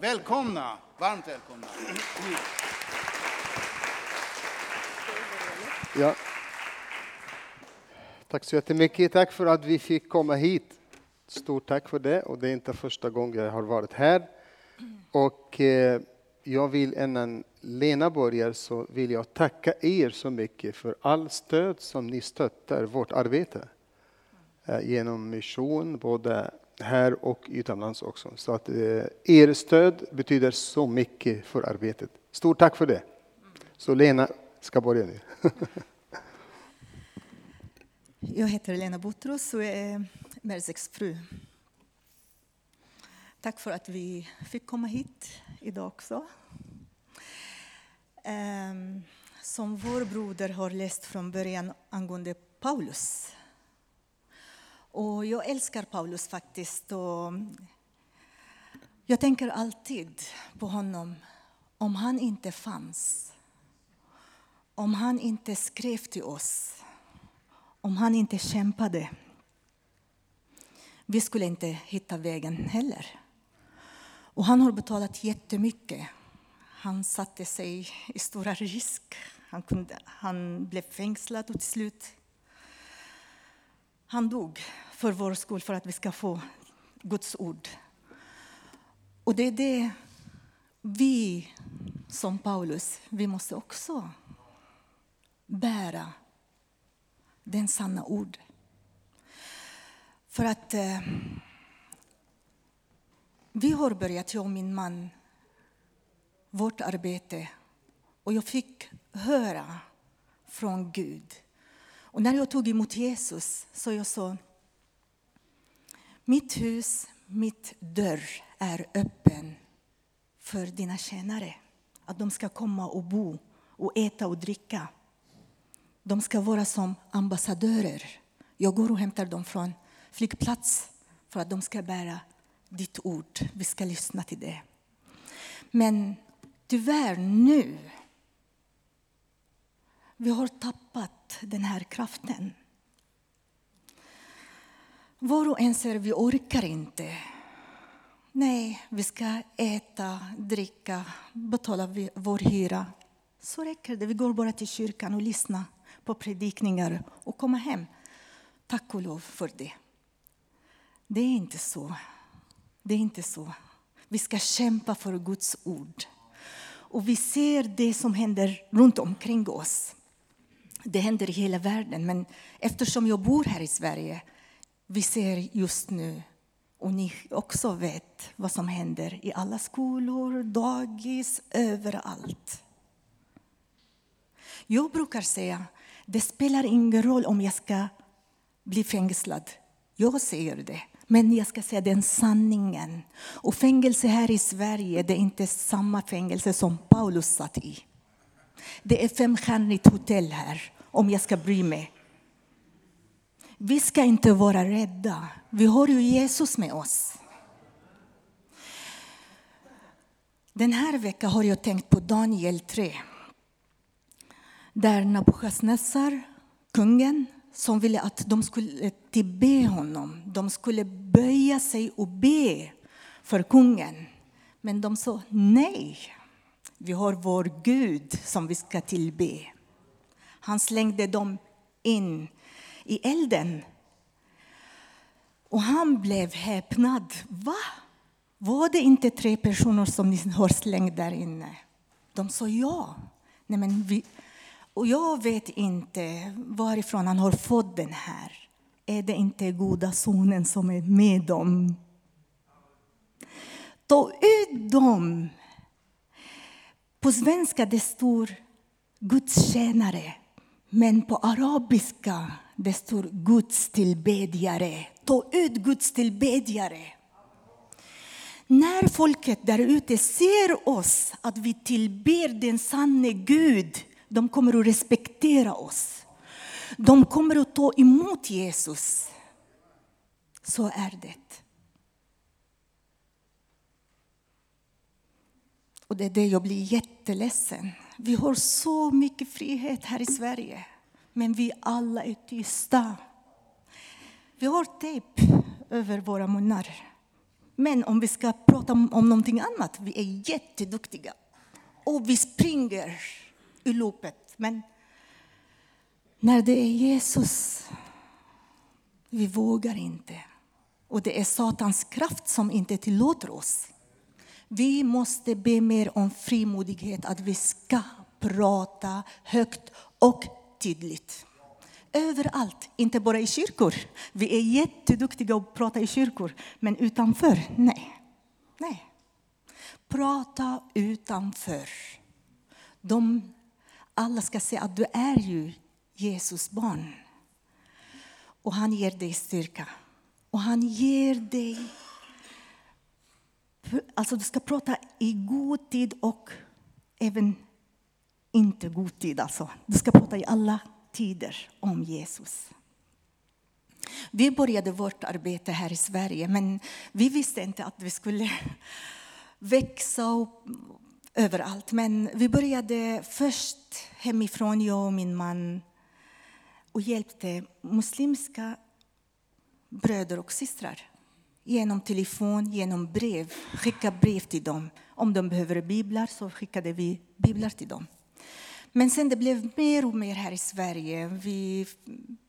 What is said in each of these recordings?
Välkomna, varmt välkomna. Ja. Tack så jättemycket. Tack för att vi fick komma hit. Stort tack för det. Och det är inte första gången jag har varit här. Och eh, jag vill innan Lena börjar så vill jag tacka er så mycket för all stöd som ni stöttar vårt arbete. Eh, genom mission, både här och utomlands också. Så att eh, er stöd betyder så mycket för arbetet. Stort tack för det. Så Lena ska börja nu. Jag heter Lena Botros och är Merzeks fru. Tack för att vi fick komma hit idag också. Ehm, som vår broder har läst från början angående Paulus. Och jag älskar Paulus faktiskt. Och jag tänker alltid på honom om han inte fanns. Om han inte skrev till oss. Om han inte kämpade. Vi skulle inte hitta vägen heller. Och han har betalat jättemycket. Han satte sig i stora risk. Han, kunde, han blev fängslad och till slut han dog för vår skull, för att vi ska få Guds ord. Och det är det vi som Paulus, vi måste också bära den sanna ord. För att eh, vi har börjat, jag och min man, vårt arbete och jag fick höra från Gud. Och när jag tog emot Jesus så jag sa mitt hus, mitt dörr är öppen för dina tjänare. Att de ska komma och bo och äta och dricka. De ska vara som ambassadörer. Jag går och hämtar dem från flygplats för att de ska bära ditt ord. Vi ska lyssna till det. Men tyvärr nu, vi har tappat den här kraften. Var och en säger vi orkar inte. Nej, vi ska äta, dricka, betala vår hyra. Så räcker det. Vi går bara till kyrkan och lyssnar på predikningar och kommer hem. Tack och lov för det. Det är inte så. Det är inte så. Vi ska kämpa för Guds ord. Och vi ser det som händer runt omkring oss. Det händer i hela världen, men eftersom jag bor här i Sverige, vi ser just nu, och ni också vet vad som händer i alla skolor, dagis, överallt. Jag brukar säga, det spelar ingen roll om jag ska bli fängslad. Jag säger det. Men jag ska säga den sanningen. Och fängelse här i Sverige, det är inte samma fängelse som Paulus satt i. Det är femstjärnigt hotell här, om jag ska bry mig. Vi ska inte vara rädda. Vi har ju Jesus med oss. Den här veckan har jag tänkt på Daniel 3. Där Nabukadnessar, kungen, som ville att de skulle tillbe honom. De skulle böja sig och be för kungen. Men de sa nej. Vi har vår Gud som vi ska tillbe. Han slängde dem in i elden. Och han blev häpnad. Va? Var det inte tre personer som ni har slängt där inne? De sa ja. Nej, men vi, och jag vet inte varifrån han har fått den här. Är det inte goda sonen som är med dem? Ta ut dem! På svenska det står Guds tjänare, men på arabiska det står gudstillbedjare. Ta ut Gudstillbedjare! När folket där ute ser oss, att vi tillber den sanne Gud, de kommer att respektera oss. De kommer att ta emot Jesus. Så är det. Och det är det jag blir jätteledsen. Vi har så mycket frihet här i Sverige, men vi alla är tysta. Vi har tejp över våra munnar. Men om vi ska prata om, om någonting annat, vi är jätteduktiga. Och vi springer i loppet. Men när det är Jesus, vi vågar inte. Och det är Satans kraft som inte tillåter oss. Vi måste be mer om frimodighet, att vi ska prata högt och tydligt. Överallt, inte bara i kyrkor. Vi är jätteduktiga att prata i kyrkor, men utanför, nej. nej. Prata utanför. De, alla ska se att du är ju Jesus barn. Och han ger dig styrka. Och han ger dig... Alltså du ska prata i god tid och även inte god tid. Alltså. Du ska prata i alla tider om Jesus. Vi började vårt arbete här i Sverige, men vi visste inte att vi skulle växa upp överallt. Men vi började först hemifrån, jag och min man, och hjälpte muslimska bröder och systrar genom telefon, genom brev. Skicka brev till dem. Om de behöver biblar så skickade vi biblar till dem. Men sen det blev mer och mer här i Sverige. Vi,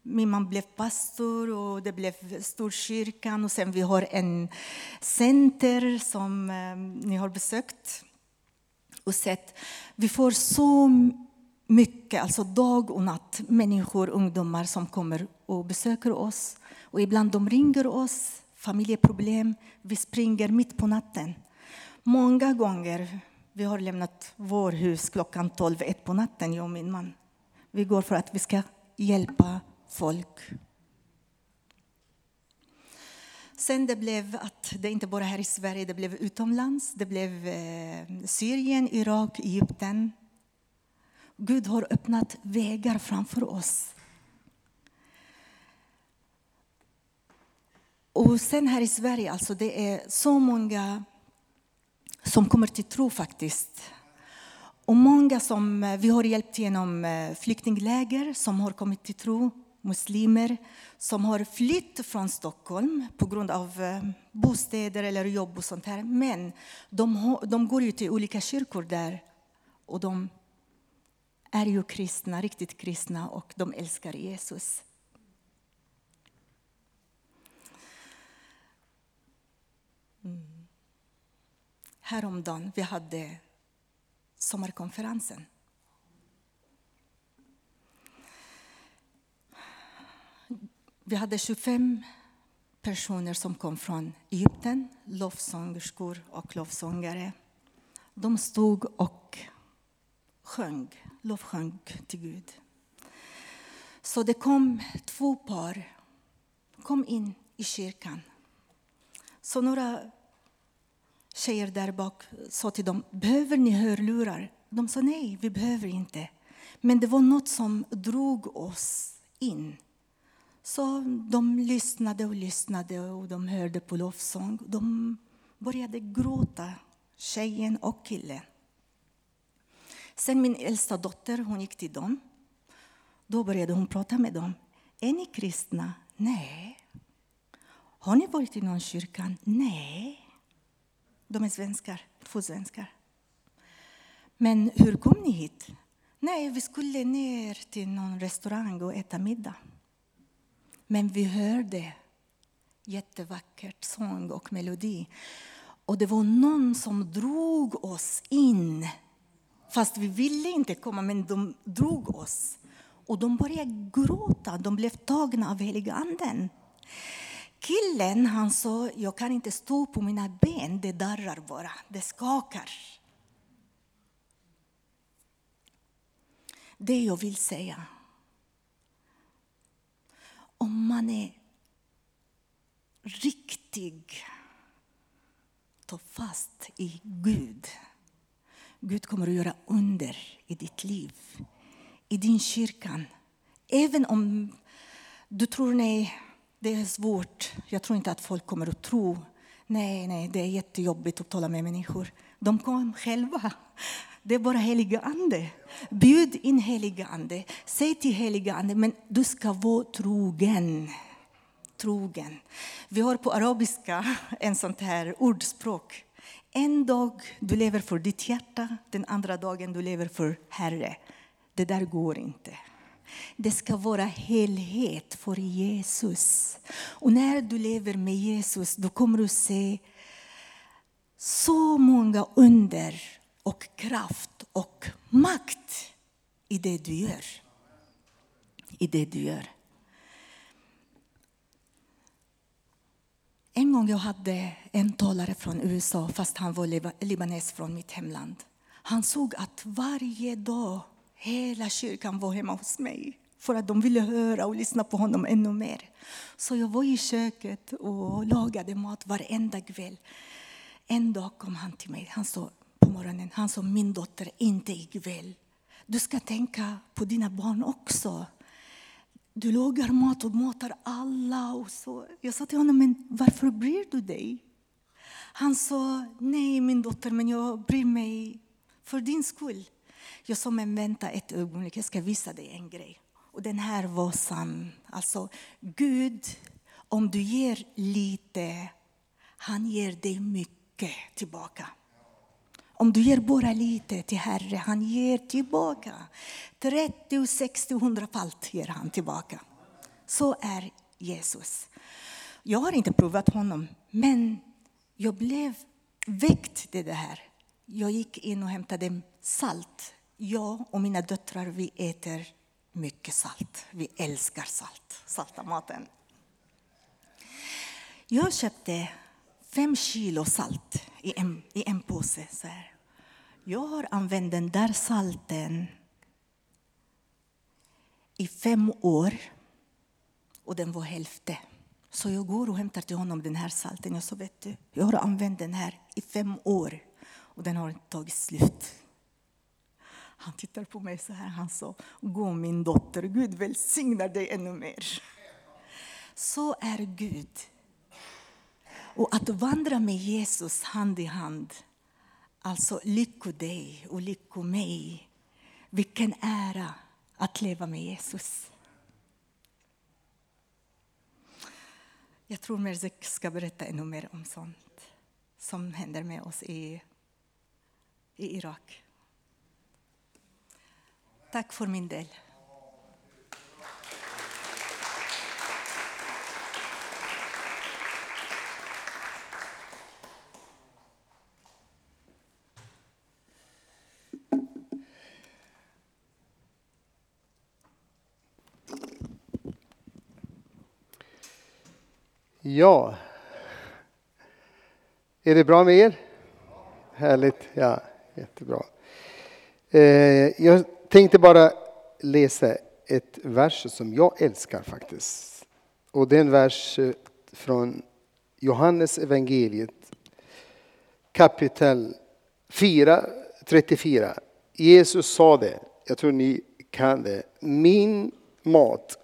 min man blev pastor och det blev Storkyrkan och sen vi har en center som eh, ni har besökt och sett. Vi får så mycket, alltså dag och natt, människor, ungdomar som kommer och besöker oss. Och ibland de ringer oss, familjeproblem, vi springer mitt på natten. Många gånger vi har lämnat vår hus klockan 12, ett på natten, jag och min man. Vi går för att vi ska hjälpa folk. Sen det blev att det inte bara här i Sverige, det blev utomlands. Det blev eh, Syrien, Irak, Egypten. Gud har öppnat vägar framför oss. Och sen här i Sverige, alltså det är så många som kommer till tro faktiskt. Och många som eh, vi har hjälpt genom eh, flyktingläger som har kommit till tro, muslimer som har flytt från Stockholm på grund av eh, bostäder eller jobb och sånt här. Men de, de går ju till olika kyrkor där och de är ju kristna, riktigt kristna och de älskar Jesus. Häromdagen vi hade sommarkonferensen. Vi hade 25 personer som kom från Egypten, lovsångerskor och lovsångare. De stod och sjöng, lovsjöng till Gud. Så det kom två par kom in i kyrkan. Så några tjejer där bak sa till dem, behöver ni hörlurar? De sa nej, vi behöver inte. Men det var något som drog oss in. Så de lyssnade och lyssnade och de hörde på lovsång. De började gråta, tjejen och killen. Sen min äldsta dotter hon gick till dem. Då började hon prata med dem. Är ni kristna? Nej. Har ni varit i någon kyrka? Nej. De är svenskar, två svenskar. Men hur kom ni hit? Nej, vi skulle ner till någon restaurang och äta middag. Men vi hörde jättevackert sång och melodi. Och det var någon som drog oss in. Fast vi ville inte komma, men de drog oss. Och de började gråta, de blev tagna av heliga anden. Killen han sa, jag kan inte stå på mina ben, det darrar bara, det skakar. Det jag vill säga, om man är riktig, ta fast i Gud. Gud kommer att göra under i ditt liv, i din kyrka. Även om du tror nej, det är svårt. Jag tror inte att folk kommer att tro. Nej, nej, det är jättejobbigt att tala med människor. De kom själva. Det är bara heliga ande. Bjud in heliga ande. Säg till heliga ande, men du ska vara trogen. trogen. Vi har på arabiska en sånt här ordspråk. En dag du lever för ditt hjärta, den andra dagen du lever för Herre. Det där går inte. Det ska vara helhet för Jesus. Och när du lever med Jesus då kommer du se så många under och kraft och makt i det du gör. I det du gör. En gång jag hade en talare från USA, fast han var libanes från mitt hemland. Han såg att varje dag hela kyrkan var hemma hos mig för att de ville höra och lyssna på honom ännu mer. Så jag var i köket och lagade mat varenda kväll. En dag kom han till mig. Han sa på morgonen, han sa min dotter, inte ikväll. Du ska tänka på dina barn också. Du lagar mat och matar alla. Och så. Jag sa till honom, men varför bryr du dig? Han sa, nej min dotter, men jag bryr mig för din skull. Jag sa, men vänta ett ögonblick, jag ska visa dig en grej. Och den här var sann. Alltså, Gud, om du ger lite, han ger dig mycket tillbaka. Om du ger bara lite till Herre, han ger tillbaka. 30, 60, 100 falt ger han tillbaka. Så är Jesus. Jag har inte provat honom, men jag blev väckt till det här. Jag gick in och hämtade salt. Jag och mina döttrar, vi äter mycket salt. Vi älskar salt, salta maten. Jag köpte fem kilo salt i en, i en påse. Så här. Jag har använt den där salten i fem år och den var hälften. Så jag går och hämtar till honom den här salten. Jag sa, vet du, jag har använt den här i fem år och den har inte tagit slut. Han tittade på mig så här. Han sa, gå min dotter, Gud välsignar dig ännu mer. Så är Gud. Och att vandra med Jesus hand i hand, alltså lycko dig och lycko mig. Vilken ära att leva med Jesus. Jag tror Merzek ska berätta ännu mer om sånt som händer med oss i, i Irak. Tack för min del. Ja. Är det bra med er? Härligt. Ja, jättebra. Eh, jag tänkte bara läsa ett vers som jag älskar faktiskt. Och det är en vers eh, från Johannes evangeliet kapitel 4, 34. Jesus sa det, jag tror ni kan det. Min mat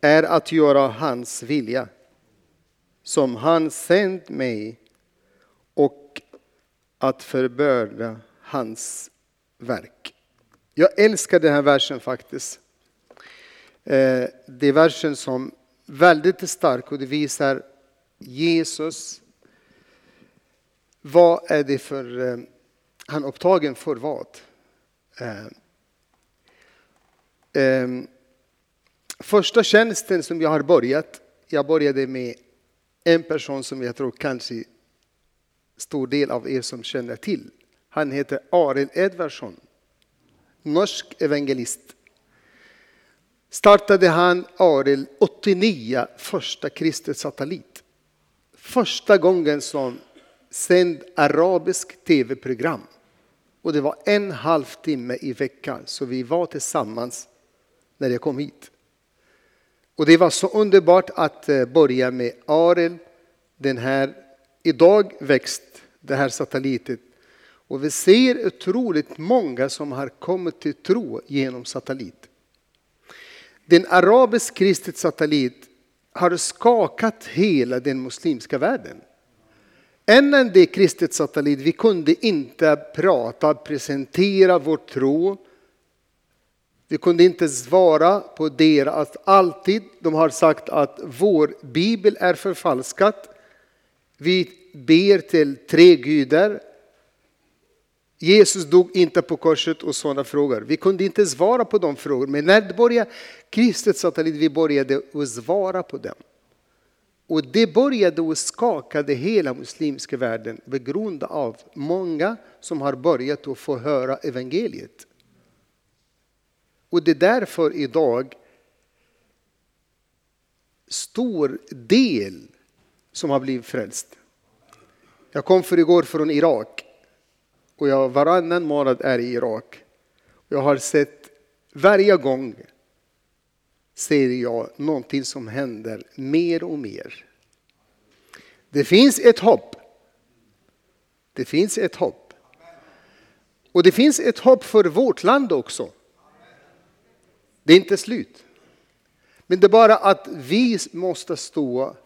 är att göra hans vilja som han sänt mig och att förbörda hans verk. Jag älskar den här versen faktiskt. Eh, det är versen som väldigt stark och det visar Jesus. Vad är det för, eh, han är upptagen för vad? Eh, första tjänsten som jag har börjat, jag började med en person som jag tror kanske stor del av er som känner till. Han heter Arild Edvardsson, norsk evangelist. Startade han Arild 89 första kristet satellit. Första gången som sänd arabisk tv-program. Och det var en halvtimme i veckan, så vi var tillsammans när jag kom hit. Och det var så underbart att eh, börja med Arild, den här idag växt, det här satellitet och vi ser otroligt många som har kommit till tro genom satellit. Den arabisk kristet satellit har skakat hela den muslimska världen. Innan det kristet satellit, vi kunde inte prata, presentera vår tro Vi kunde inte svara på deras alltid. De har sagt att vår bibel är förfalskad. Vi ber till tre gudar. Jesus dog inte på korset och sådana frågor. Vi kunde inte svara på de frågorna. Men när det började kristet satellit, vi började att svara på dem. Och det började att skaka hela muslimska världen på grund av många som har börjat att få höra evangeliet. Och det är därför idag stor del som har blivit frälst. Jag kom för igår från Irak och jag varannan månad är i Irak. Jag har sett varje gång ser jag någonting som händer mer och mer. Det finns ett hopp. Det finns ett hopp. Och det finns ett hopp för vårt land också. Det är inte slut. Men det är bara att vi måste stå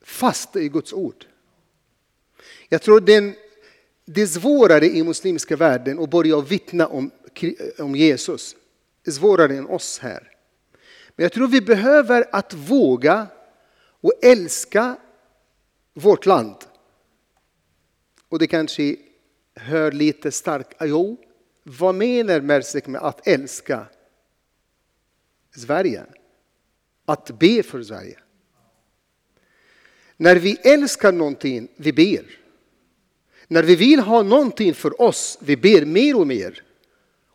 fast i Guds ord. Jag tror den, det är svårare i muslimska världen att börja vittna om, om Jesus. Det är svårare än oss här. Men jag tror vi behöver att våga och älska vårt land. Och det kanske hör lite starkt, ah, jo, vad menar Mersek med att älska Sverige? Att be för Sverige. När vi älskar någonting, vi ber. När vi vill ha någonting för oss, vi ber mer och mer.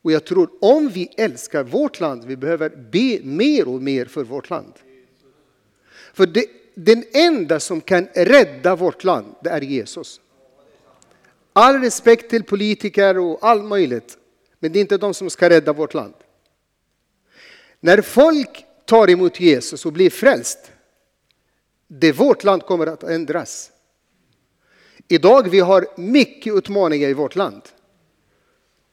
Och jag tror om vi älskar vårt land, vi behöver be mer och mer för vårt land. För det, den enda som kan rädda vårt land, det är Jesus. All respekt till politiker och allt möjligt, men det är inte de som ska rädda vårt land. När folk tar emot Jesus och blir frälst, det vårt land kommer att ändras. Idag vi har mycket utmaningar i vårt land.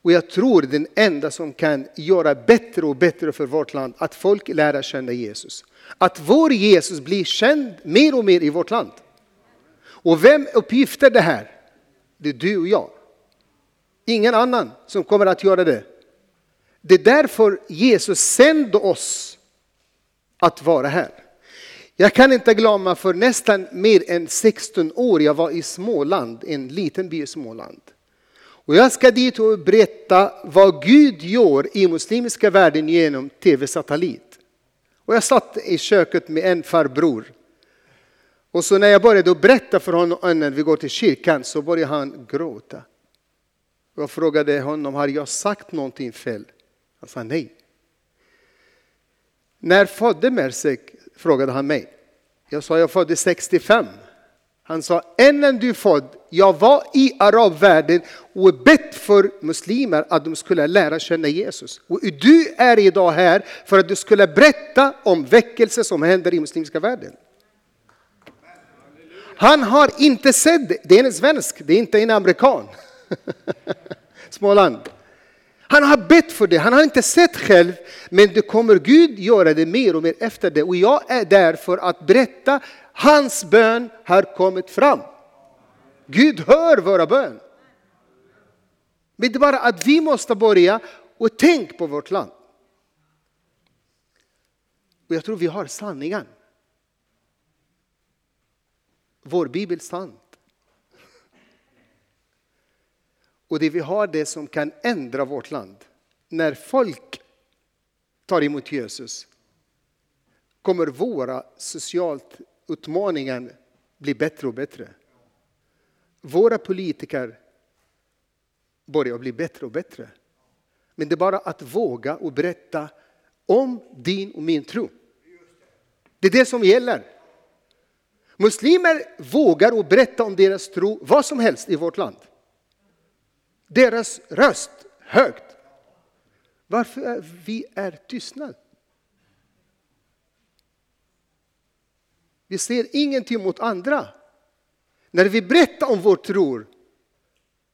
Och jag tror den enda som kan göra bättre och bättre för vårt land, att folk lär känna Jesus. Att vår Jesus blir känd mer och mer i vårt land. Och vem uppgifter det här? Det är du och jag. Ingen annan som kommer att göra det. Det är därför Jesus sände oss att vara här. Jag kan inte glömma för nästan mer än 16 år, jag var i Småland, en liten by i Småland. Och jag ska dit och berätta vad Gud gör i muslimska världen genom tv-satellit. Och jag satt i köket med en farbror. Och så när jag började berätta för honom när vi går till kyrkan så började han gråta. Jag frågade honom, har jag sagt någonting fel? Han sa nej. När födde Mersek? Frågade han mig. Jag sa, jag föddes 65. Han sa, innan du född, jag var i arabvärlden och bett för muslimer att de skulle lära känna Jesus. Och du är idag här för att du skulle berätta om väckelse som händer i muslimska världen. Han har inte sett det. Det är en svensk, det är inte en amerikan. Småland. Han har bett för det, han har inte sett själv, men det kommer Gud göra det mer och mer efter det. Och jag är där för att berätta, hans bön har kommit fram. Gud hör våra bön. Men det är bara att vi måste börja och tänka på vårt land. Och jag tror vi har sanningen. Vår bibel sann. Och det vi har det som kan ändra vårt land. När folk tar emot Jesus kommer våra socialt utmaningar bli bättre och bättre. Våra politiker börjar bli bättre och bättre. Men det är bara att våga och berätta om din och min tro. Det är det som gäller. Muslimer vågar och berätta om deras tro vad som helst i vårt land deras röst högt. Varför är vi är tystnad? Vi ser ingenting mot andra. När vi berättar om vår tro,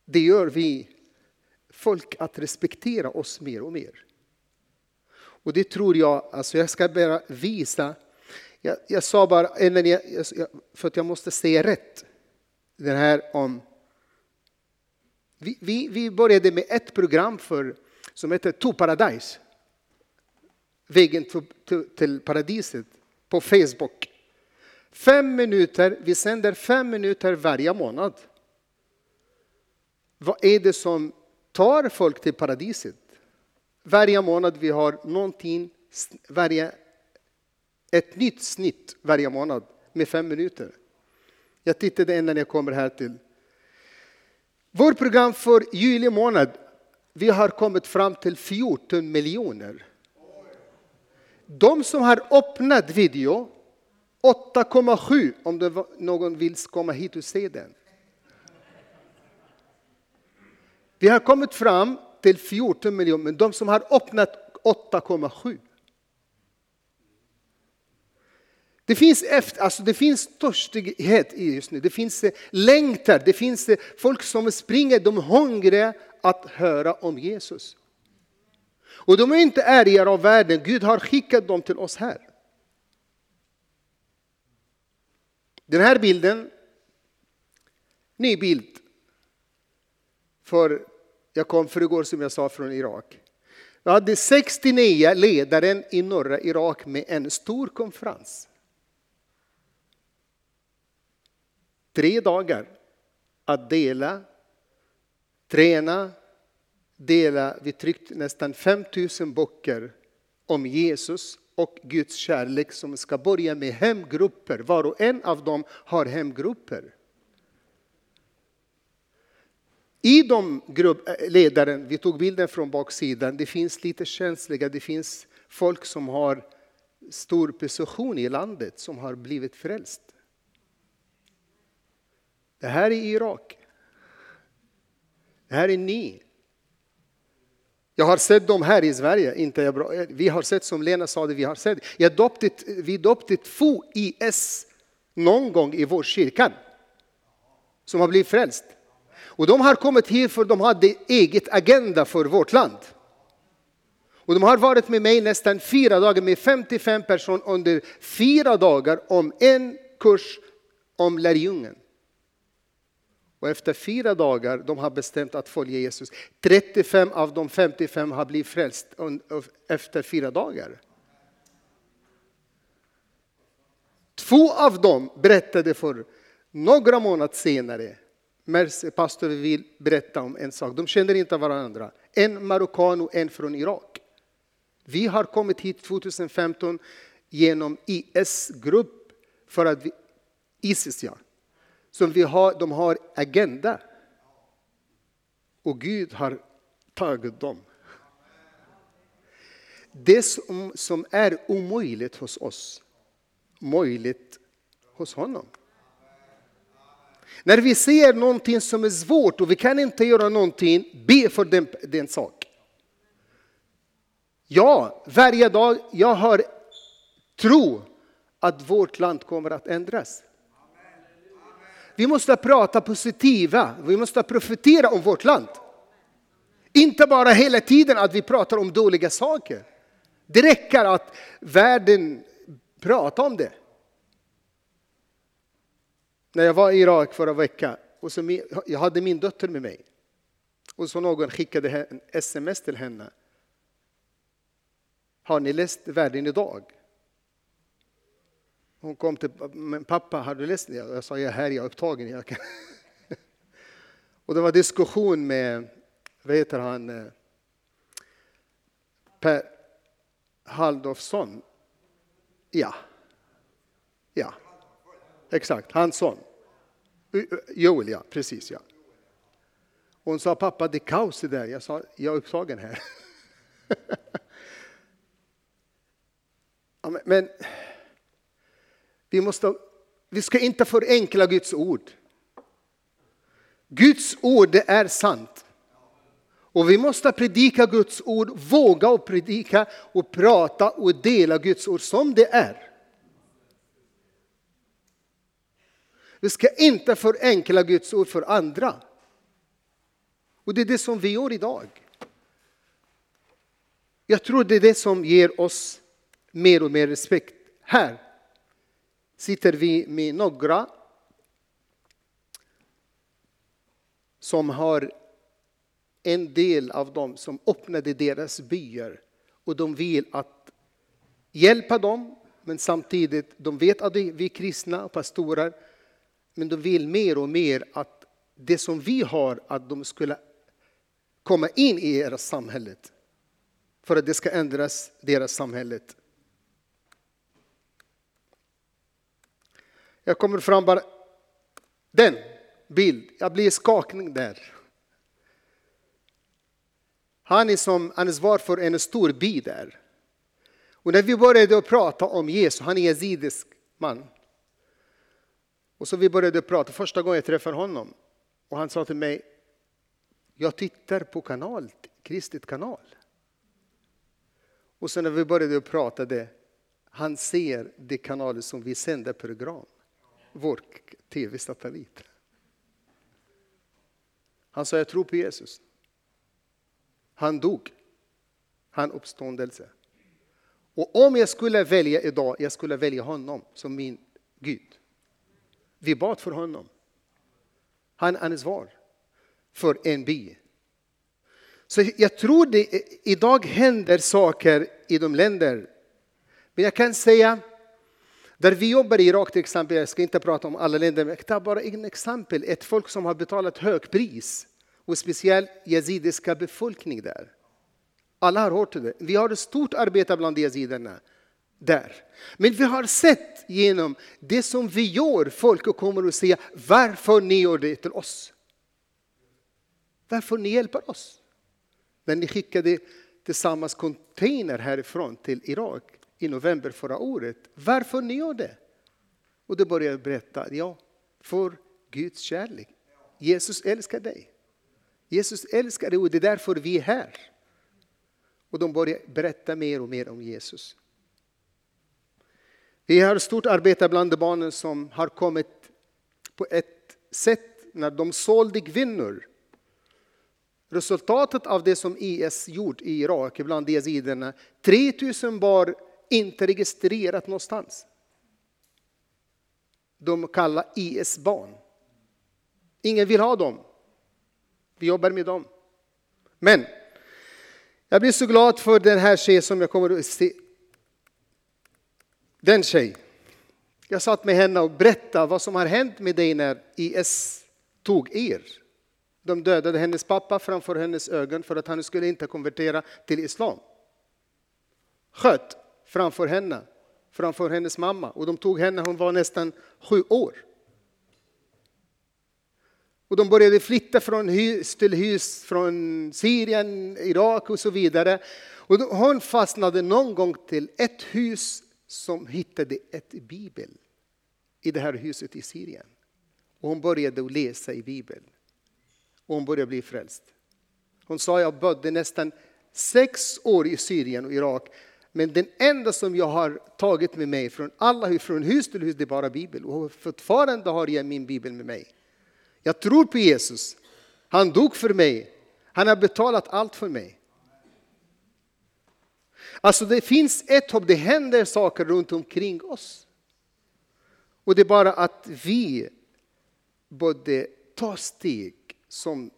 det gör vi folk att respektera oss mer och mer. Och det tror jag, alltså jag ska bara visa. Jag, jag sa bara, jag, för att jag måste säga rätt, den här om vi, vi, vi började med ett program för som heter To Paradise. Vägen till, to, till paradiset på Facebook. Fem minuter, vi sänder fem minuter varje månad. Vad är det som tar folk till paradiset? Varje månad vi har någonting, varje, ett nytt snitt varje månad med fem minuter. Jag tittade innan jag kommer här till. Vårt program för juli månad, vi har kommit fram till 14 miljoner. De som har öppnat video, 8,7 om det var, någon vill komma hit och se den. Vi har kommit fram till 14 miljoner, men de som har öppnat 8,7. Det finns, efter, alltså det finns törstighet just nu, det finns eh, längtan, det finns eh, folk som springer, de är hungriga att höra om Jesus. Och de är inte ärgare av världen, Gud har skickat dem till oss här. Den här bilden, ny bild. För jag kom för igår som jag sa från Irak. Jag hade 69 ledaren i norra Irak med en stor konferens. Tre dagar att dela, träna, dela. Vi tryckte nästan 5000 böcker om Jesus och Guds kärlek som ska börja med hemgrupper. Var och en av dem har hemgrupper. I de grupp, eh, ledaren, vi tog bilden från baksidan, det finns lite känsliga, det finns folk som har stor position i landet som har blivit frälst. Det här är Irak. Det här är ni. Jag har sett dem här i Sverige. Inte bra. Eh, vi har sett, som Lena sa, det, vi har sett. Jag doptit, vi döpte två IS någon gång i vår kyrka som har blivit frälst. Och de har kommit hit för de hade eget agenda för vårt land. Och de har varit med mig nästan fyra dagar med 55 personer under fyra dagar om en kurs om lärjungen. Och efter fyra dagar de har bestämt att följa Jesus. 35 av de 55 har blivit frälst efter fyra dagar. Två av dem berättade för några månader senare. Pastor vill berätta om en sak. De känner inte varandra. En marockan och en från Irak. Vi har kommit hit 2015 genom IS-grupp för att vi, Isis ja, som vi har, de har agenda. Och Gud har tagit dem. Det som, som är omöjligt hos oss, möjligt hos honom. När vi ser någonting som är svårt och vi kan inte göra någonting, be för den, den sak. Ja, varje dag jag har tro att vårt land kommer att ändras. Vi måste prata positiva, vi måste profetera om vårt land. Inte bara hela tiden att vi pratar om dåliga saker. Det räcker att världen pratar om det. När jag var i Irak förra veckan, och så jag hade min dotter med mig. Och så någon skickade en sms till henne. Har ni läst Världen idag? Hon kom till men pappa, har du läst det? Jag sa, jag är här, jag är upptagen. Jag kan. Och det var diskussion med, vad heter han, eh, Per Haldolfsson. Ja, ja, exakt, hans son. Joel, ja, precis ja. Hon sa, pappa det är kaos det där. Jag sa, jag är upptagen här. ja, men, men vi, måste, vi ska inte förenkla Guds ord. Guds ord det är sant. Och vi måste predika Guds ord, våga och predika och prata och dela Guds ord som det är. Vi ska inte förenkla Guds ord för andra. Och det är det som vi gör idag. Jag tror det är det som ger oss mer och mer respekt här sitter vi med några som har en del av dem som öppnade deras byar och de vill att hjälpa dem men samtidigt de vet att vi är kristna och pastorer men de vill mer och mer att det som vi har att de skulle komma in i era samhället för att det ska ändras deras samhället. Jag kommer fram bara den bild, jag blir skakning där. Han är som ansvar för en stor by där. Och när vi började prata om Jesus, han är yazidisk man. Och så vi började prata, första gången jag träffade honom. Och han sa till mig, jag tittar på kanal, kristet kanal. Och sen när vi började prata det, han ser det kanaler som vi sänder program. Vår tv-satellit. Han sa, jag tror på Jesus. Han dog. Han uppståndelse. Och om jag skulle välja idag, jag skulle välja honom som min Gud. Vi bad för honom. Han är ansvar för en by. Så jag tror det idag händer saker i de länder. Men jag kan säga, där vi jobbar i Irak till exempel, jag ska inte prata om alla länder, men jag tar bara ett exempel. Ett folk som har betalat högt pris och speciellt yazidiska befolkning där. Alla har hört det. Vi har ett stort arbete bland yaziderna där. Men vi har sett genom det som vi gör, folk kommer att säga varför ni gör det till oss. Varför ni hjälper oss. När ni skickade tillsammans container härifrån till Irak i november förra året. Varför ni gör det? Och då började jag berätta, ja, för Guds kärlek. Jesus älskar dig. Jesus älskar dig och det är därför vi är här. Och de börjar berätta mer och mer om Jesus. Vi har stort arbete bland barnen som har kommit på ett sätt när de sålde kvinnor. Resultatet av det som IS gjort i Irak bland yaziderna, 3000 barn inte registrerat någonstans. De kallar IS-barn. Ingen vill ha dem. Vi jobbar med dem. Men jag blir så glad för den här tjejen som jag kommer att se. Den tjej. Jag satt med henne och berättade vad som har hänt med dig när IS tog er. De dödade hennes pappa framför hennes ögon för att han skulle inte konvertera till islam. Sköt framför henne, framför hennes mamma. Och de tog henne, hon var nästan sju år. Och de började flytta från hus till hus, från Syrien, Irak och så vidare. Och hon fastnade någon gång till ett hus som hittade ett bibel i det här huset i Syrien. Och hon började läsa i bibeln. Och hon började bli frälst. Hon sa, jag bodde nästan sex år i Syrien och Irak. Men den enda som jag har tagit med mig från alla från hus till hus, det är bara Bibeln. Och fortfarande har jag min bibel med mig. Jag tror på Jesus. Han dog för mig. Han har betalat allt för mig. Alltså det finns ett hopp, det händer saker runt omkring oss. Och det är bara att vi borde ta steg som,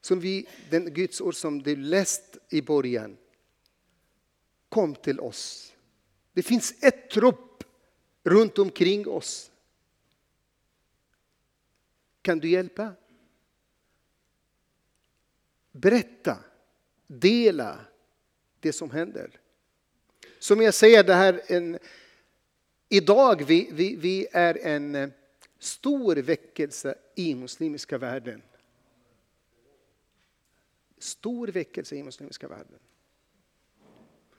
som vi, den Guds ord som du läst i början, kom till oss. Det finns ett trupp runt omkring oss. Kan du hjälpa? Berätta, dela det som händer. Som jag säger, det här en, idag vi, vi, vi är en eh, stor väckelse i muslimska världen. Stor väckelse i muslimska världen.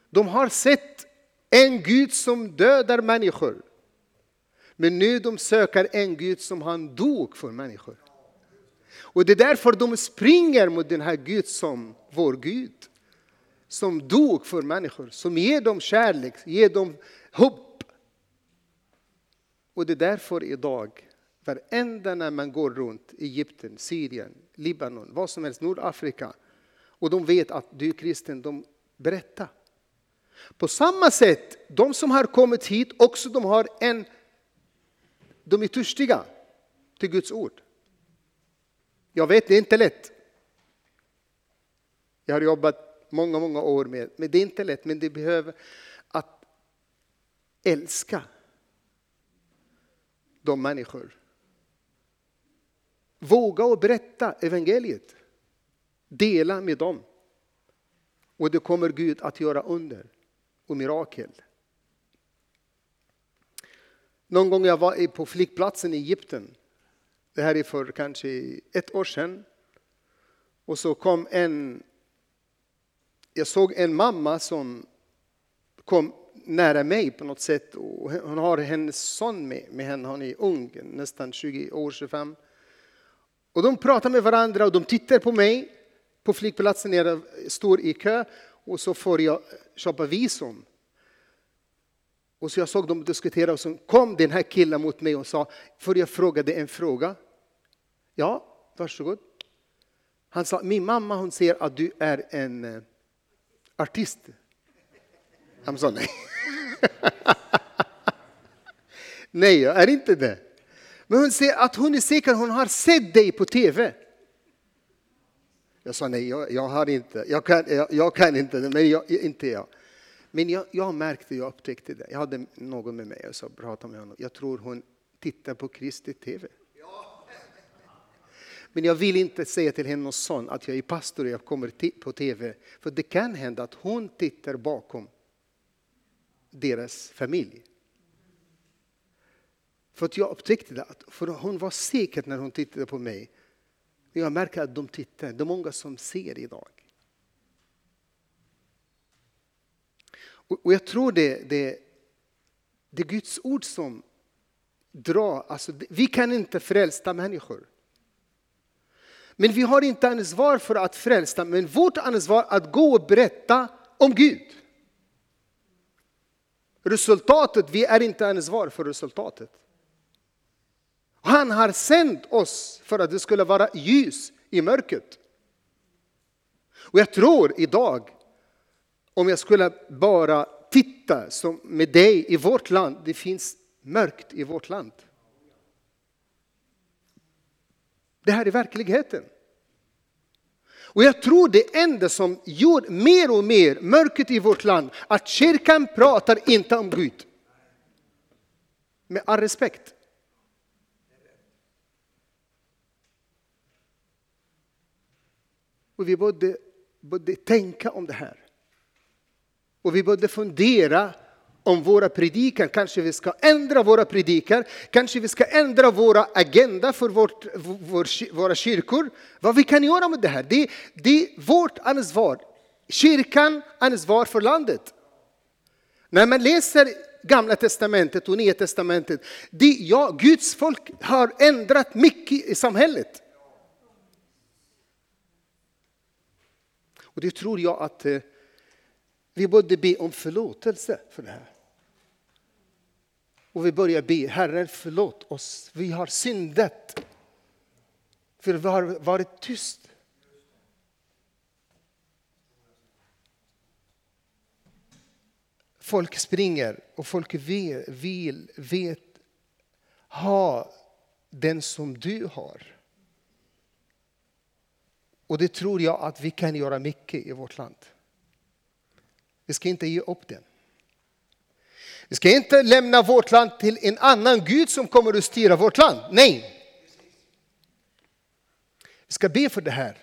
De har sett en Gud som dödar människor. Men nu de söker en Gud som han dog för människor. Och det är därför de springer mot den här Gud som vår Gud. Som dog för människor, som ger dem kärlek, ger dem hopp. Och det är därför idag, varenda när man går runt Egypten, Syrien, Libanon, vad som helst, Nordafrika. Och de vet att du är kristen, de berättar. På samma sätt, de som har kommit hit också de har en de är törstiga till Guds ord. Jag vet, det är inte lätt. Jag har jobbat många, många år med, men det är inte lätt, men det behöver att älska de människor. Våga och berätta evangeliet. Dela med dem. Och det kommer Gud att göra under och mirakel. Någon gång jag var på flygplatsen i Egypten. Det här är för kanske ett år sedan. Och så kom en... Jag såg en mamma som kom nära mig på något sätt. Och hon har hennes son med, med henne, han är ung, nästan 20 år, 25. Och de pratar med varandra och de tittar på mig på flygplatsen jag står i kö och så får jag köpa visum. Och så jag såg dem diskutera och så kom den här killen mot mig och sa, får jag fråga dig en fråga? Ja, varsågod. Han sa, min mamma hon säger att du är en eh, artist. Jag sa nej. nej, jag är inte det. Men hon säger att hon är säker, hon har sett dig på tv. Jag sa nej, jag, jag har inte, jag kan, jag, jag kan inte det, men jag, inte jag. Men jag, jag märkte, jag upptäckte det. Jag hade någon med mig och så pratade med honom. Jag tror hon tittar på Kristi TV. Men jag vill inte säga till hennes son att jag är pastor och jag kommer på TV. För det kan hända att hon tittar bakom deras familj. För att jag upptäckte det, för hon var säker när hon tittade på mig. Jag märker att de tittar, det är många som ser idag. Och jag tror det, det, det är Guds ord som drar, alltså, vi kan inte frälsa människor. Men vi har inte ansvar för att frälsa, men vårt ansvar är att gå och berätta om Gud. Resultatet, vi är inte ansvar för resultatet. Han har sänt oss för att det skulle vara ljus i mörkret. Och jag tror idag, om jag skulle bara titta som med dig i vårt land, det finns mörkt i vårt land. Det här är verkligheten. Och jag tror det enda som gör mer och mer mörkret i vårt land, att kyrkan pratar inte om Gud. Med all respekt. Och vi borde, borde tänka om det här. Och vi borde fundera om våra predikan. Kanske vi ska ändra våra predikan. Kanske vi ska ändra våra agenda för vårt, vår, våra kyrkor. Vad vi kan göra med det här. Det, det är vårt ansvar. Kyrkan ansvar för landet. När man läser Gamla testamentet och Nya testamentet. Det, ja, Guds folk har ändrat mycket i samhället. Och det tror jag att eh, vi borde be om förlåtelse för det här. Och vi börjar be, Herre förlåt oss, vi har syndat. För vi har varit tyst. Folk springer och folk vill, vill vet, ha den som du har. Och det tror jag att vi kan göra mycket i vårt land. Vi ska inte ge upp den. Vi ska inte lämna vårt land till en annan Gud som kommer att styra vårt land. Nej. Vi ska be för det här.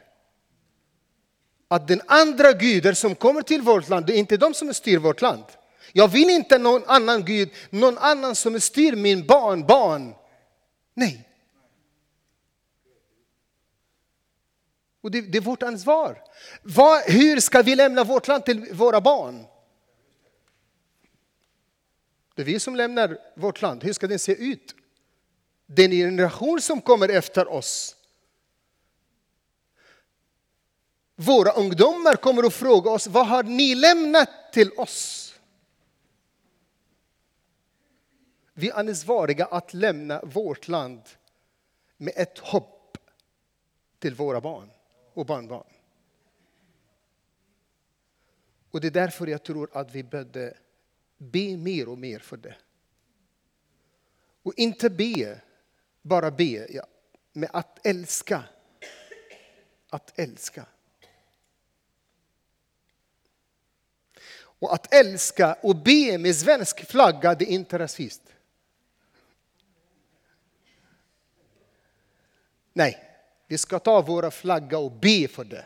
Att den andra guden som kommer till vårt land, det är inte de som styr vårt land. Jag vill inte någon annan Gud, någon annan som styr min barn, barn. Nej. Och det, det är vårt ansvar. Var, hur ska vi lämna vårt land till våra barn? Det är vi som lämnar vårt land. Hur ska det se ut? Den generation som kommer efter oss. Våra ungdomar kommer att fråga oss, vad har ni lämnat till oss? Vi är ansvariga att lämna vårt land med ett hopp till våra barn och barnbarn. Och det är därför jag tror att vi behövde be mer och mer för det. Och inte be, bara be, ja, med att älska. Att älska. Och att älska och be med svensk flagga, det är inte rasist. Nej, vi ska ta våra flagga och be för det.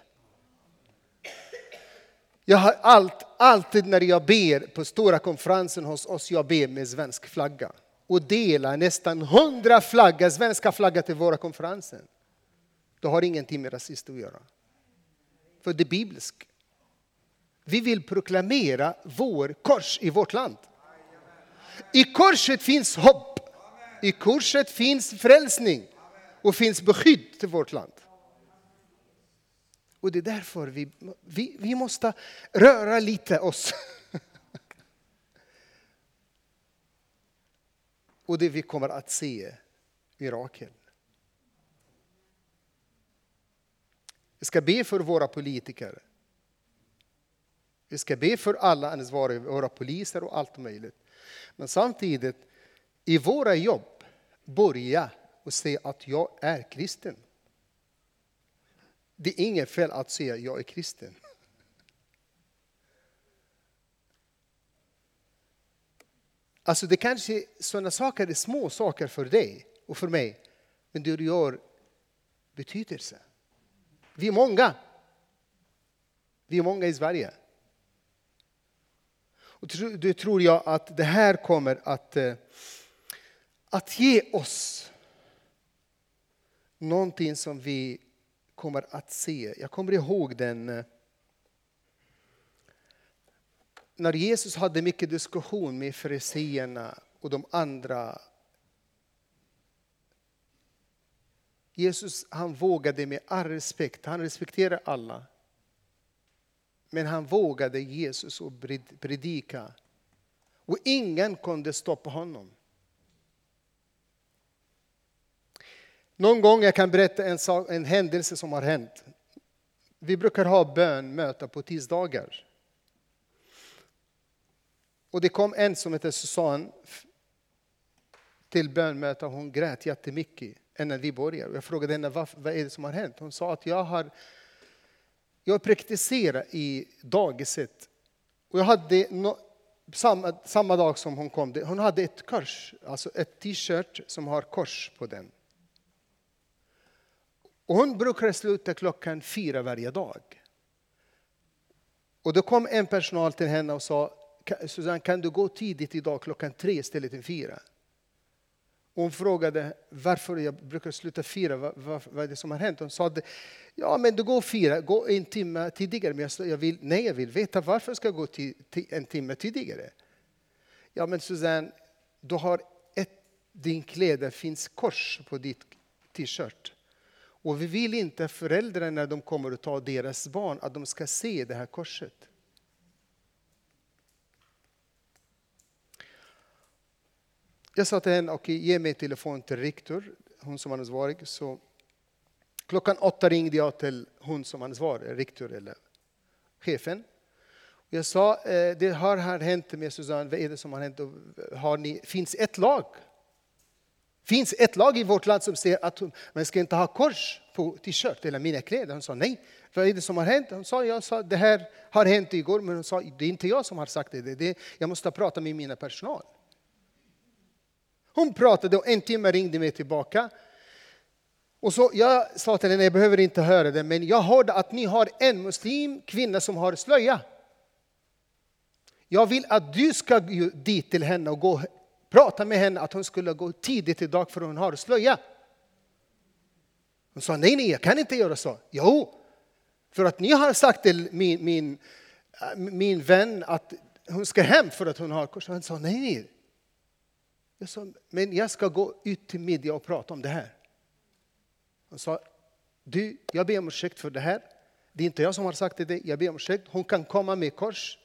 Jag har allt, alltid när jag ber på stora konferensen hos oss, jag ber med svensk flagga. Och delar nästan hundra flaggor, svenska flaggor till våra konferenser. Det har ingenting med rasist att göra. För det är bibliskt. Vi vill proklamera vår kors i vårt land. I korset finns hopp. I korset finns frälsning och finns beskydd till vårt land. Och det är därför vi, vi, vi måste röra lite oss. och det vi kommer att se mirakel. Vi ska be för våra politiker. Vi ska be för alla ansvariga, våra poliser och allt möjligt. Men samtidigt, i våra jobb, börja och säga att jag är kristen. Det är inget fel att säga att jag är kristen. Alltså det kanske sådana saker är små saker för dig och för mig, men det gör betydelse. Vi är många. Vi är många i Sverige. Och det tror jag att det här kommer att, eh, att ge oss någonting som vi kommer att se. Jag kommer ihåg den eh, när Jesus hade mycket diskussion med fariseerna och de andra. Jesus han vågade med all respekt, han respekterar alla. Men han vågade Jesus och predika. Och ingen kunde stoppa honom. Någon gång jag kan berätta en, sak, en händelse som har hänt. Vi brukar ha bönmöte på tisdagar. Och det kom en som heter Susanne till bönmöte hon grät jättemycket innan vi började. Jag frågade henne vad, vad är det som har hänt. Hon sa att jag har jag praktiserar i dagiset. Och jag hade no, samma, samma dag som hon kom, hon hade ett kors, alltså ett t-shirt som har kors på den. Och hon brukar sluta klockan fyra varje dag. Och då kom en personal till henne och sa, Susanne kan du gå tidigt idag klockan tre istället för fyra? hon frågade varför jag brukar sluta fyra, vad, vad, vad är det som har hänt? Hon sa, ja men du går fyra, gå en timme tidigare. Men jag, jag vill, nej, jag vill veta varför ska jag gå till, till en timme tidigare. Ja men Susanne, du har ett, din kläder finns kors på ditt t-shirt. Och vi vill inte att föräldrarna när de kommer och tar deras barn, att de ska se det här korset. Jag sa till henne, okej, ge mig telefon till rektor, hon som är ansvarig. Så klockan åtta ringde jag till hon som är ansvarig, rektor eller chefen. Jag sa, eh, det har här hänt med Susanne, vad är det som har hänt? Eh, har ni, finns ett lag? Finns ett lag i vårt land som säger att man ska inte ha kors på t-shirt eller mina kläder? Hon sa nej. Vad är det som har hänt? Hon sa, jag sa, det här har hänt igår, men hon sa, det är inte jag som har sagt det. det jag måste prata med mina personal. Hon pratade och en timme ringde mig tillbaka. Och så jag sa till henne, jag behöver inte höra det, men jag hörde att ni har en muslim kvinna som har slöja. Jag vill att du ska dit till henne och gå, prata med henne att hon skulle gå tidigt idag för hon har slöja. Hon sa, nej, nej, jag kan inte göra så. Jo, för att ni har sagt till min, min, äh, min vän att hon ska hem för att hon har kors. Han sa, nej, nej, jag sa, men jag ska gå ut till media och prata om det här. Han sa, du, jag ber om ursäkt för det här. Det är inte jag som har sagt det, jag ber om ursäkt. Hon kan komma med kors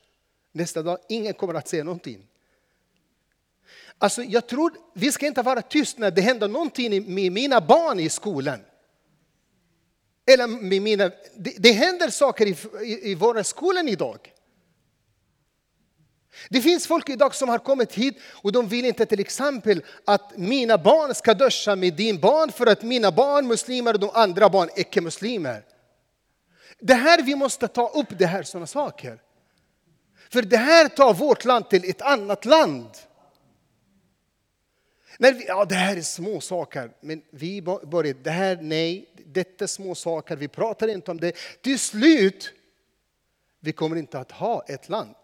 nästa dag, ingen kommer att säga någonting. Alltså, jag tror, vi ska inte vara tysta när det händer någonting med mina barn i skolan. Eller med mina, det, det händer saker i, i, i våra skolor idag. Det finns folk idag som har kommit hit och de vill inte till exempel att mina barn ska duscha med din barn för att mina barn muslimer och de andra barn icke-muslimer. Det här vi måste ta upp det här sådana saker. För det här tar vårt land till ett annat land. Men vi, ja, det här är små saker, men vi började. det här, nej, detta är små saker, vi pratar inte om det. Till slut, vi kommer inte att ha ett land.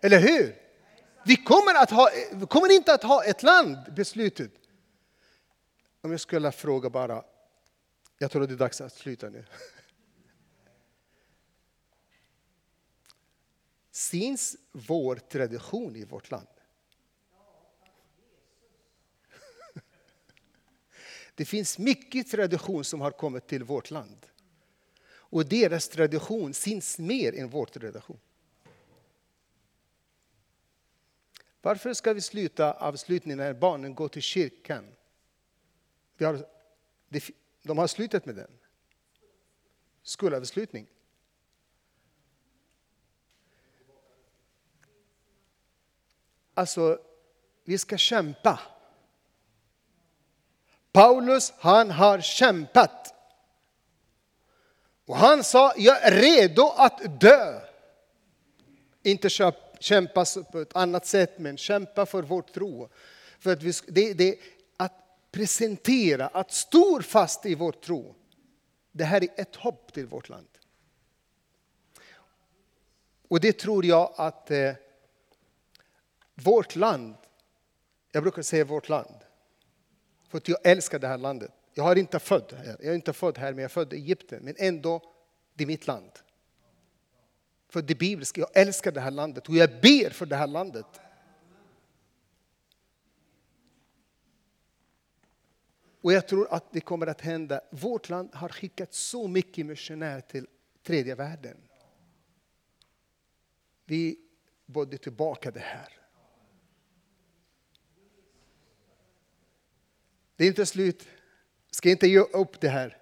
Eller hur? Vi kommer, att ha, vi kommer inte att ha ett land, beslutet. Om jag skulle fråga bara, jag tror det är dags att sluta nu. Syns vår tradition i vårt land? Det finns mycket tradition som har kommit till vårt land. Och deras tradition syns mer än vår tradition. Varför ska vi sluta avslutningen när barnen går till kyrkan? Vi har, de har slutat med den. Skolavslutning. Alltså, vi ska kämpa. Paulus, han har kämpat. Och han sa, jag är redo att dö. Inte kämpa på ett annat sätt, men kämpa för vår tro. För att vi, det, det, att presentera, att stå fast i vår tro. Det här är ett hopp till vårt land. Och det tror jag att eh, vårt land, jag brukar säga vårt land, för att jag älskar det här landet. Jag har inte född här, jag är inte född här men jag är född i Egypten, men ändå, det är mitt land. För det bibliska, jag älskar det här landet och jag ber för det här landet. Och jag tror att det kommer att hända. Vårt land har skickat så mycket missionärer till tredje världen. Vi borde tillbaka det här. Det är inte slut. Vi ska inte ge upp det här.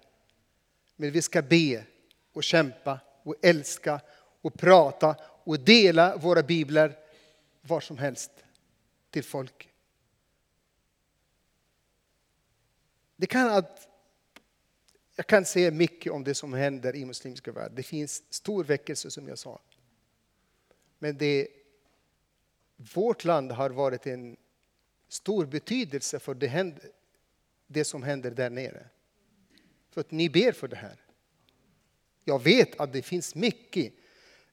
Men vi ska be och kämpa och älska och prata och dela våra biblar var som helst till folk. Det kan att, jag kan säga mycket om det som händer i muslimska världen. Det finns stor väckelse som jag sa. Men det, vårt land har varit en stor betydelse för det, händer, det som händer där nere. För att ni ber för det här. Jag vet att det finns mycket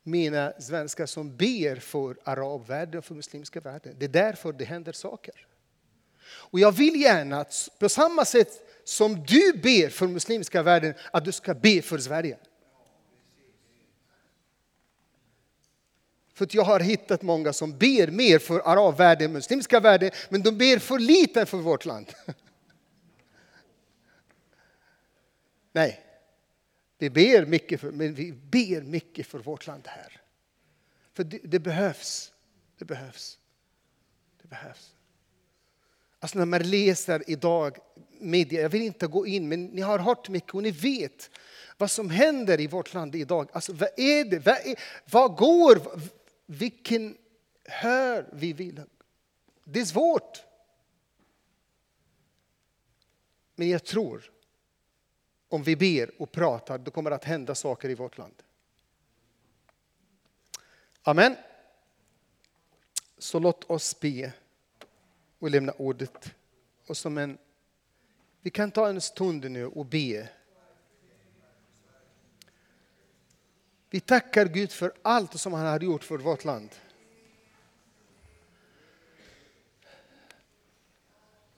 mina svenskar som ber för arabvärlden och för muslimska världen. Det är därför det händer saker. Och jag vill gärna att på samma sätt som du ber för muslimska världen, att du ska be för Sverige. För jag har hittat många som ber mer för arabvärlden, muslimska världen, men de ber för lite för vårt land. Nej, vi ber mycket för, men vi ber mycket för vårt land här. För det, det behövs. Det behövs. Det behövs. Alltså när man läser idag media, jag vill inte gå in, men ni har hört mycket och ni vet vad som händer i vårt land idag. Alltså vad är det? Vad, är, vad går? Vilken hör vi vill? Det är svårt. Men jag tror om vi ber och pratar, då kommer det att hända saker i vårt land. Amen. Så låt oss be och lämna ordet. Och som en, vi kan ta en stund nu och be. Vi tackar Gud för allt som han har gjort för vårt land.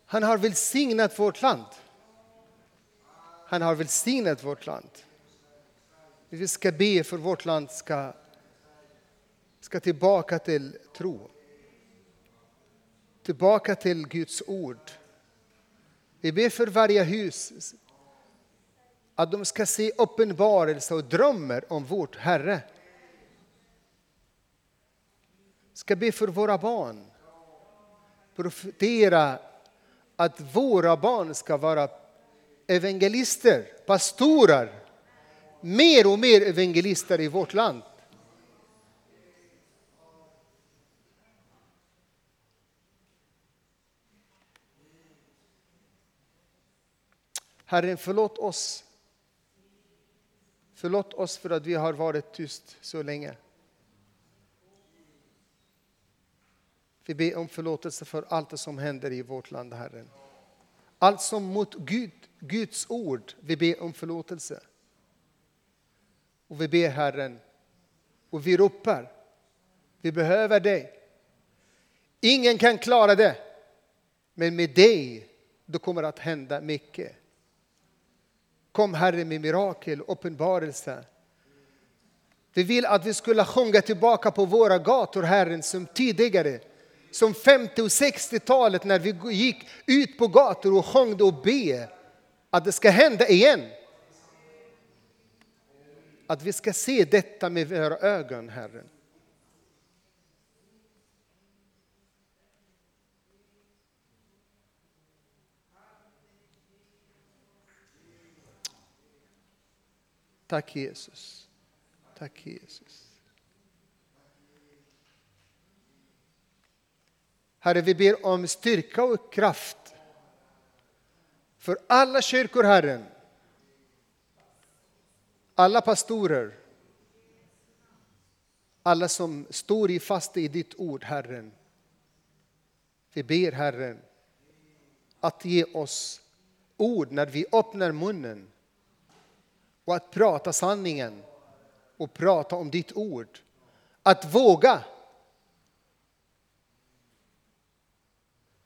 Han har välsignat vårt land. Han har välsignat vårt land. Vi ska be för vårt land ska, ska tillbaka till tro. Tillbaka till Guds ord. Vi ber för varje hus att de ska se uppenbarelse och drömmar om vårt Herre. ska be för våra barn. Profetera att våra barn ska vara evangelister, pastorer, mer och mer evangelister i vårt land. Herren, förlåt oss. Förlåt oss för att vi har varit tyst så länge. Vi ber om förlåtelse för allt det som händer i vårt land, Herren. Allt som mot Gud, Guds ord, vi ber om förlåtelse. Och vi ber Herren, och vi ropar, vi behöver dig. Ingen kan klara det, men med dig, då kommer det att hända mycket. Kom Herre med mirakel, uppenbarelse. Vi vill att vi skulle sjunga tillbaka på våra gator, Herren, som tidigare. Som 50 och 60-talet när vi gick ut på gator och sjöng och be. Att det ska hända igen. Att vi ska se detta med våra ögon, Herren. Tack Jesus. Tack Jesus. Herre, vi ber om styrka och kraft för alla kyrkor, Herren. Alla pastorer. Alla som står i fast i ditt ord, Herren. Vi ber, Herren, att ge oss ord när vi öppnar munnen och att prata sanningen och prata om ditt ord. Att våga.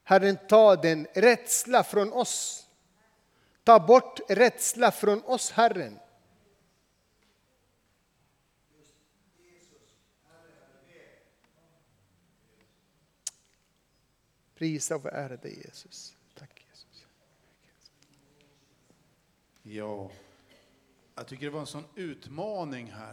Herren, ta den rädsla från oss. Ta bort rädsla från oss, Herren. Prisa och ära dig Jesus. Tack Jesus. Ja, jag tycker det var en sån utmaning här.